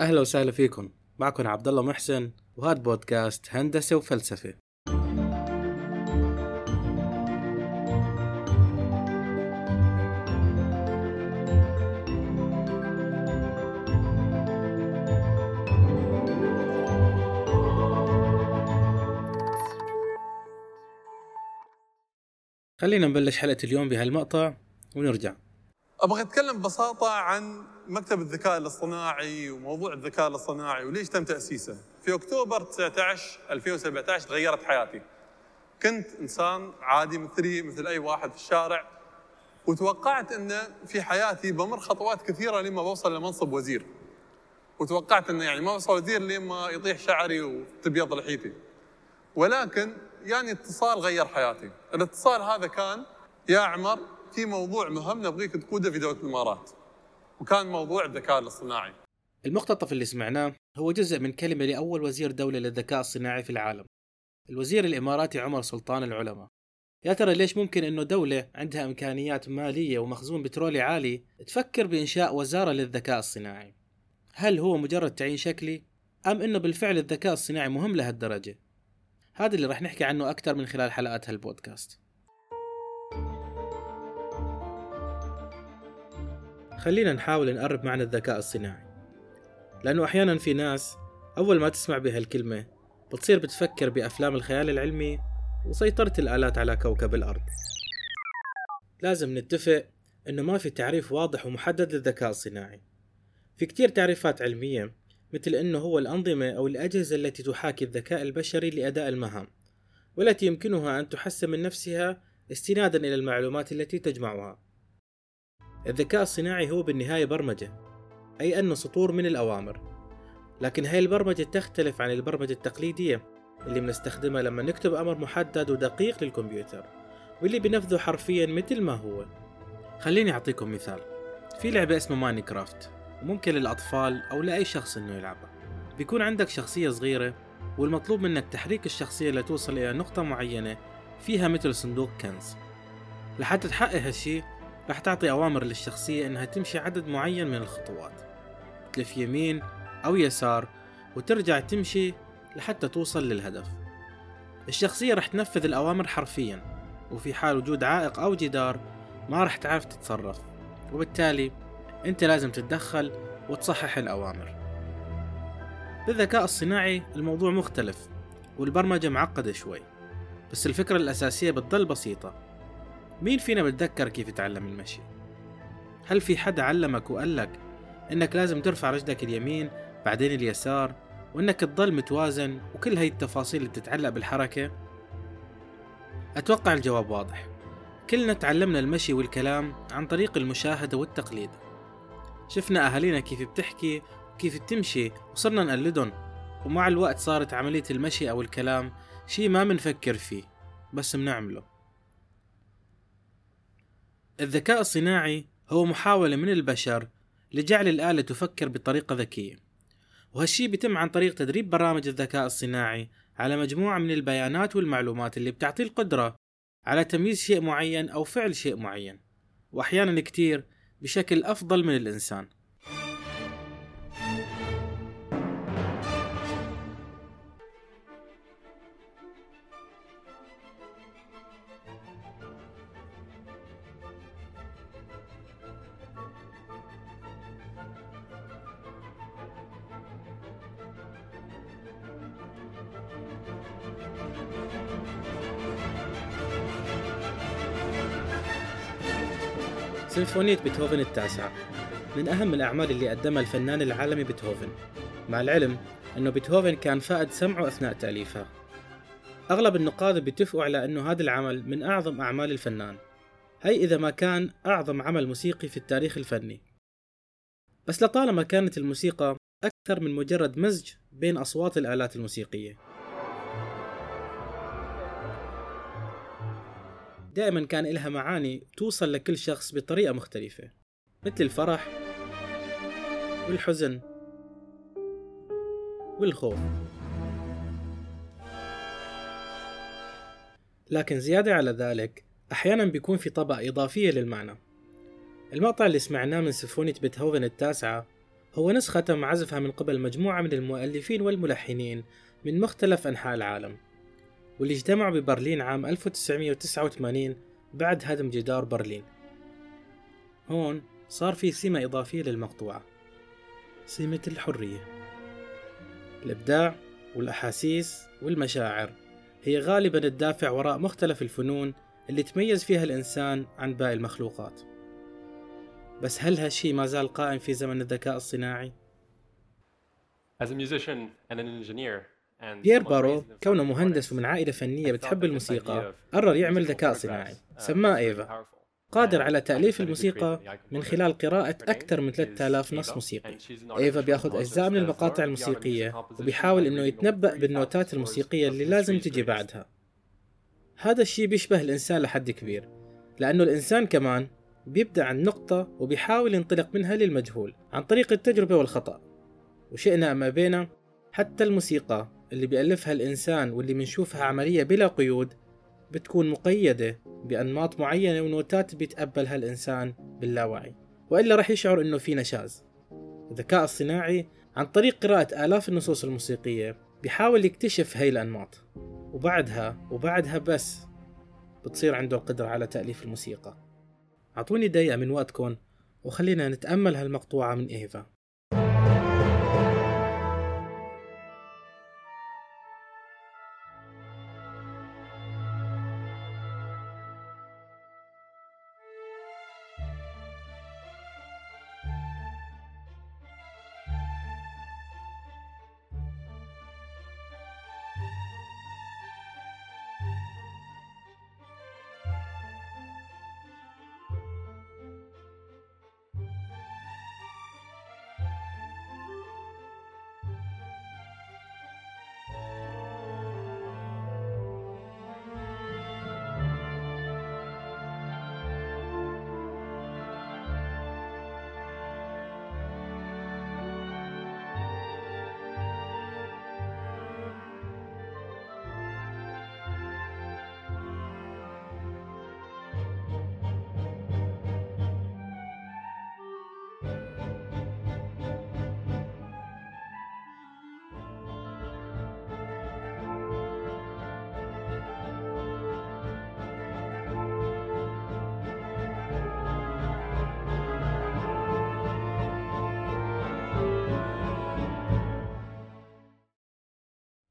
أهلا وسهلا فيكم. معكم عبد الله محسن وهذا بودكاست هندسة وفلسفة. خلينا نبلش حلقة اليوم بهالمقطع ونرجع. أبغى أتكلم ببساطة عن مكتب الذكاء الاصطناعي وموضوع الذكاء الاصطناعي وليش تم تأسيسه. في أكتوبر 19 2017 تغيرت حياتي. كنت إنسان عادي مثلي مثل أي واحد في الشارع وتوقعت انه في حياتي بمر خطوات كثيرة لما بوصل لمنصب وزير. وتوقعت انه يعني ما بوصل وزير لما يطيح شعري وتبيض لحيتي. ولكن يعني اتصال غير حياتي. الاتصال هذا كان يا عمر في موضوع مهم نبغيك تقوده في دوله الإمارات وكان موضوع الذكاء الاصطناعي. المقتطف اللي سمعناه هو جزء من كلمة لأول وزير دولة للذكاء الصناعي في العالم الوزير الإماراتي عمر سلطان العلماء. يا ترى ليش ممكن أنه دولة عندها إمكانيات مالية ومخزون بترولي عالي تفكر بإنشاء وزارة للذكاء الصناعي هل هو مجرد تعيين شكلي أم أنه بالفعل الذكاء الصناعي مهم لهالدرجة؟ هذا اللي رح نحكي عنه أكثر من خلال حلقات هالبودكاست. خلينا نحاول نقرب معنى الذكاء الصناعي. لأنه أحيانا في ناس أول ما تسمع بهالكلمة بتصير بتفكر بأفلام الخيال العلمي وسيطرة الآلات على كوكب الأرض. لازم نتفق إنه ما في تعريف واضح ومحدد للذكاء الصناعي. في كتير تعريفات علمية مثل إنه هو الأنظمة أو الأجهزة التي تحاكي الذكاء البشري لأداء المهام والتي يمكنها أن تحسن من نفسها استنادا إلى المعلومات التي تجمعها. الذكاء الصناعي هو بالنهاية برمجة أي أنه سطور من الأوامر. لكن هاي البرمجة تختلف عن البرمجة التقليدية اللي بنستخدمها لما نكتب أمر محدد ودقيق للكمبيوتر واللي بنفذه حرفيا مثل ما هو. خليني أعطيكم مثال. في لعبة اسمها ماينكرافت وممكن للأطفال أو لأي شخص إنه يلعبها. بيكون عندك شخصية صغيرة والمطلوب منك تحريك الشخصية لتوصل إلى نقطة معينة فيها مثل صندوق كنز. لحتى تحقق هالشي راح تعطي أوامر للشخصية إنها تمشي عدد معين من الخطوات. تلف يمين أو يسار وترجع تمشي لحتى توصل للهدف. الشخصية راح تنفذ الأوامر حرفيا وفي حال وجود عائق أو جدار ما راح تعرف تتصرف. وبالتالي أنت لازم تتدخل وتصحح الأوامر. بالذكاء الصناعي الموضوع مختلف والبرمجة معقدة شوي بس الفكرة الأساسية بتضل بسيطة. مين فينا بتذكر كيف يتعلم المشي؟ هل في حدا علمك وقال لك إنك لازم ترفع رجلك اليمين بعدين اليسار وإنك تضل متوازن وكل هاي التفاصيل اللي بتتعلق بالحركة؟ أتوقع الجواب واضح كلنا تعلمنا المشي والكلام عن طريق المشاهدة والتقليد شفنا أهالينا كيف بتحكي وكيف بتمشي وصرنا نقلدهم ومع الوقت صارت عملية المشي أو الكلام شي ما منفكر فيه بس منعمله الذكاء الصناعي هو محاولة من البشر لجعل الآلة تفكر بطريقة ذكية. وهالشي بيتم عن طريق تدريب برامج الذكاء الصناعي على مجموعة من البيانات والمعلومات اللي بتعطيه القدرة على تمييز شيء معين أو فعل شيء معين. وأحيانا كتير بشكل أفضل من الإنسان. سيمفونية بيتهوفن التاسعة من أهم الأعمال اللي قدمها الفنان العالمي بيتهوفن. مع العلم أنه بيتهوفن كان فاقد سمعه أثناء تأليفها أغلب النقاد بيتفقوا على أنه هذا العمل من أعظم أعمال الفنان. هي إذا ما كان أعظم عمل موسيقي في التاريخ الفني. بس لطالما كانت الموسيقى أكثر من مجرد مزج بين أصوات الآلات الموسيقية. دائما كان إلها معاني توصل لكل شخص بطريقة مختلفة مثل الفرح والحزن والخوف. لكن زيادة على ذلك أحيانا بيكون في طبقة إضافية للمعنى. المقطع اللي سمعناه من سيمفونية بيتهوفن التاسعة هو نسخة تم عزفها من قبل مجموعة من المؤلفين والملحنين من مختلف أنحاء العالم. واللي اجتمعوا ببرلين عام 1989 بعد هدم جدار برلين. هون صار في سمة إضافية للمقطوعة. سمة الحرية. الإبداع والأحاسيس والمشاعر هي غالبا الدافع وراء مختلف الفنون اللي تميز فيها الإنسان عن باقي المخلوقات. بس هل هالشي ما زال قائم في زمن الذكاء الصناعي؟ بيير بارو كونه مهندس ومن عائلة فنية بتحب الموسيقى قرر يعمل ذكاء صناعي. uh, سماه إيفا. قادر على تأليف الموسيقى من خلال قراءة أكثر من 3000 نص موسيقي إيفا بياخذ أجزاء من المقاطع الموسيقية وبيحاول إنه يتنبأ بالنوتات الموسيقية اللي لازم تجي بعدها. هذا الشيء بيشبه الإنسان لحد كبير لأنه الإنسان كمان بيبدأ عن نقطة وبيحاول ينطلق منها للمجهول عن طريق التجربة والخطأ. وشئنا أم أبينا حتى الموسيقى اللي بيألفها الإنسان واللي بنشوفها عملية بلا قيود بتكون مقيدة بأنماط معينة ونوتات بيتقبلها الإنسان باللاوعي. وإلا رح يشعر إنه في نشاز. الذكاء الصناعي عن طريق قراءة آلاف النصوص الموسيقية بيحاول يكتشف هاي الأنماط. وبعدها وبعدها بس بتصير عنده القدرة على تأليف الموسيقى. أعطوني دقيقة من وقتكم وخلينا نتأمل هالمقطوعة من إيفا.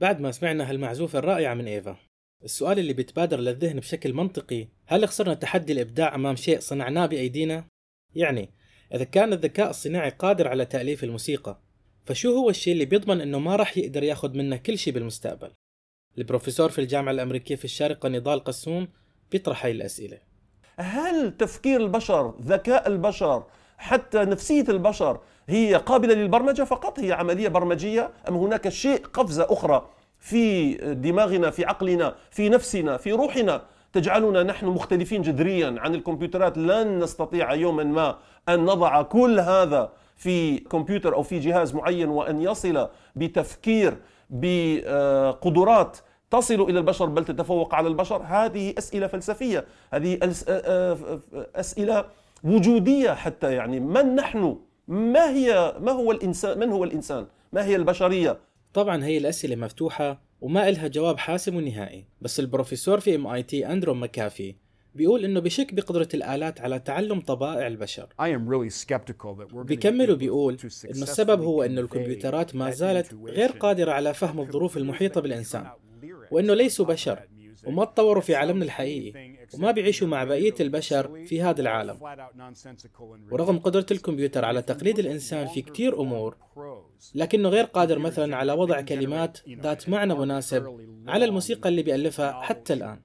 بعد ما سمعنا هالمعزوفة الرائعة من إيفا السؤال اللي بيتبادر للذهن بشكل منطقي هل خسرنا تحدي الإبداع أمام شيء صنعناه بأيدينا؟ يعني إذا كان الذكاء الصناعي قادر على تأليف الموسيقى فشو هو الشيء اللي بيضمن إنه ما راح يقدر يأخذ منا كل شيء بالمستقبل؟ البروفيسور في الجامعة الأمريكية في الشارقة نضال قسوم بيطرح هاي الأسئلة هل تفكير البشر ذكاء البشر حتى نفسية البشر هي قابلة للبرمجة فقط؟ هي عملية برمجية؟ أم هناك شيء قفزة أخرى في دماغنا في عقلنا في نفسنا في روحنا تجعلنا نحن مختلفين جذريا عن الكمبيوترات؟ لن نستطيع يوما ما أن نضع كل هذا في كمبيوتر أو في جهاز معين وأن يصل بتفكير بقدرات تصل إلى البشر بل تتفوق على البشر؟ هذه أسئلة فلسفية هذه أسئلة وجودية حتى يعني. من نحن ما هي ما هو الإنسان من هو الإنسان؟ ما هي البشرية؟ طبعا هي الأسئلة مفتوحة وما إلها جواب حاسم ونهائي بس البروفيسور في MIT أندرو مكافي بيقول إنه بشك بقدرة الآلات على تعلم طبائع البشر. بيكمل وبيقول إنه السبب هو إنه الكمبيوترات ما زالت غير قادرة على فهم الظروف المحيطة بالإنسان، وإنه ليسوا بشر، وما تطوروا في عالمنا الحقيقي وما بيعيشوا مع بقية البشر في هذا العالم. ورغم قدرة الكمبيوتر على تقليد الإنسان في كتير أمور لكنه غير قادر مثلا على وضع كلمات ذات معنى مناسب على الموسيقى اللي بيألفها حتى الآن.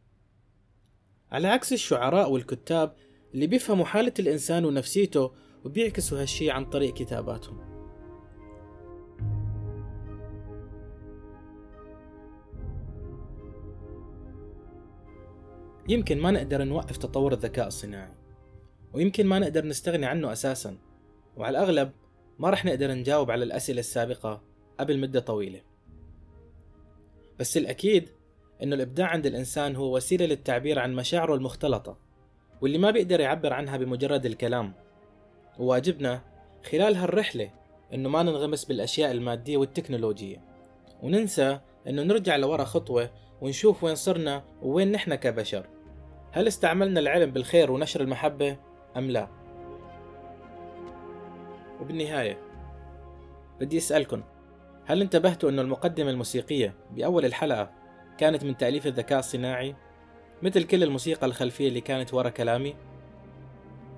على عكس الشعراء والكتاب اللي بيفهموا حالة الإنسان ونفسيته وبيعكسوا هالشي عن طريق كتاباتهم. يمكن ما نقدر نوقف تطور الذكاء الصناعي ويمكن ما نقدر نستغني عنه أساسا وعلى الأغلب ما رح نقدر نجاوب على الأسئلة السابقة قبل مدة طويلة. بس الأكيد إنه الإبداع عند الإنسان هو وسيلة للتعبير عن مشاعره المختلطة واللي ما بيقدر يعبر عنها بمجرد الكلام. وواجبنا خلال هالرحلة إنه ما ننغمس بالأشياء المادية والتكنولوجية. وننسى إنه نرجع لورا خطوة ونشوف وين صرنا ووين نحن كبشر. هل استعملنا العلم بالخير ونشر المحبة أم لا؟ وبالنهاية بدي أسألكم هل انتبهتوا أنه المقدمة الموسيقية بأول الحلقة كانت من تأليف الذكاء الصناعي مثل كل الموسيقى الخلفية اللي كانت ورا كلامي؟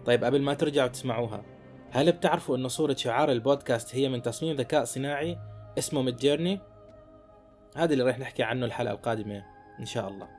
طيب قبل ما ترجعوا تسمعوها هل بتعرفوا أن صورة شعار البودكاست هي من تصميم ذكاء صناعي اسمه ميدجيرني؟ هذا اللي راح نحكي عنه الحلقة القادمة إن شاء الله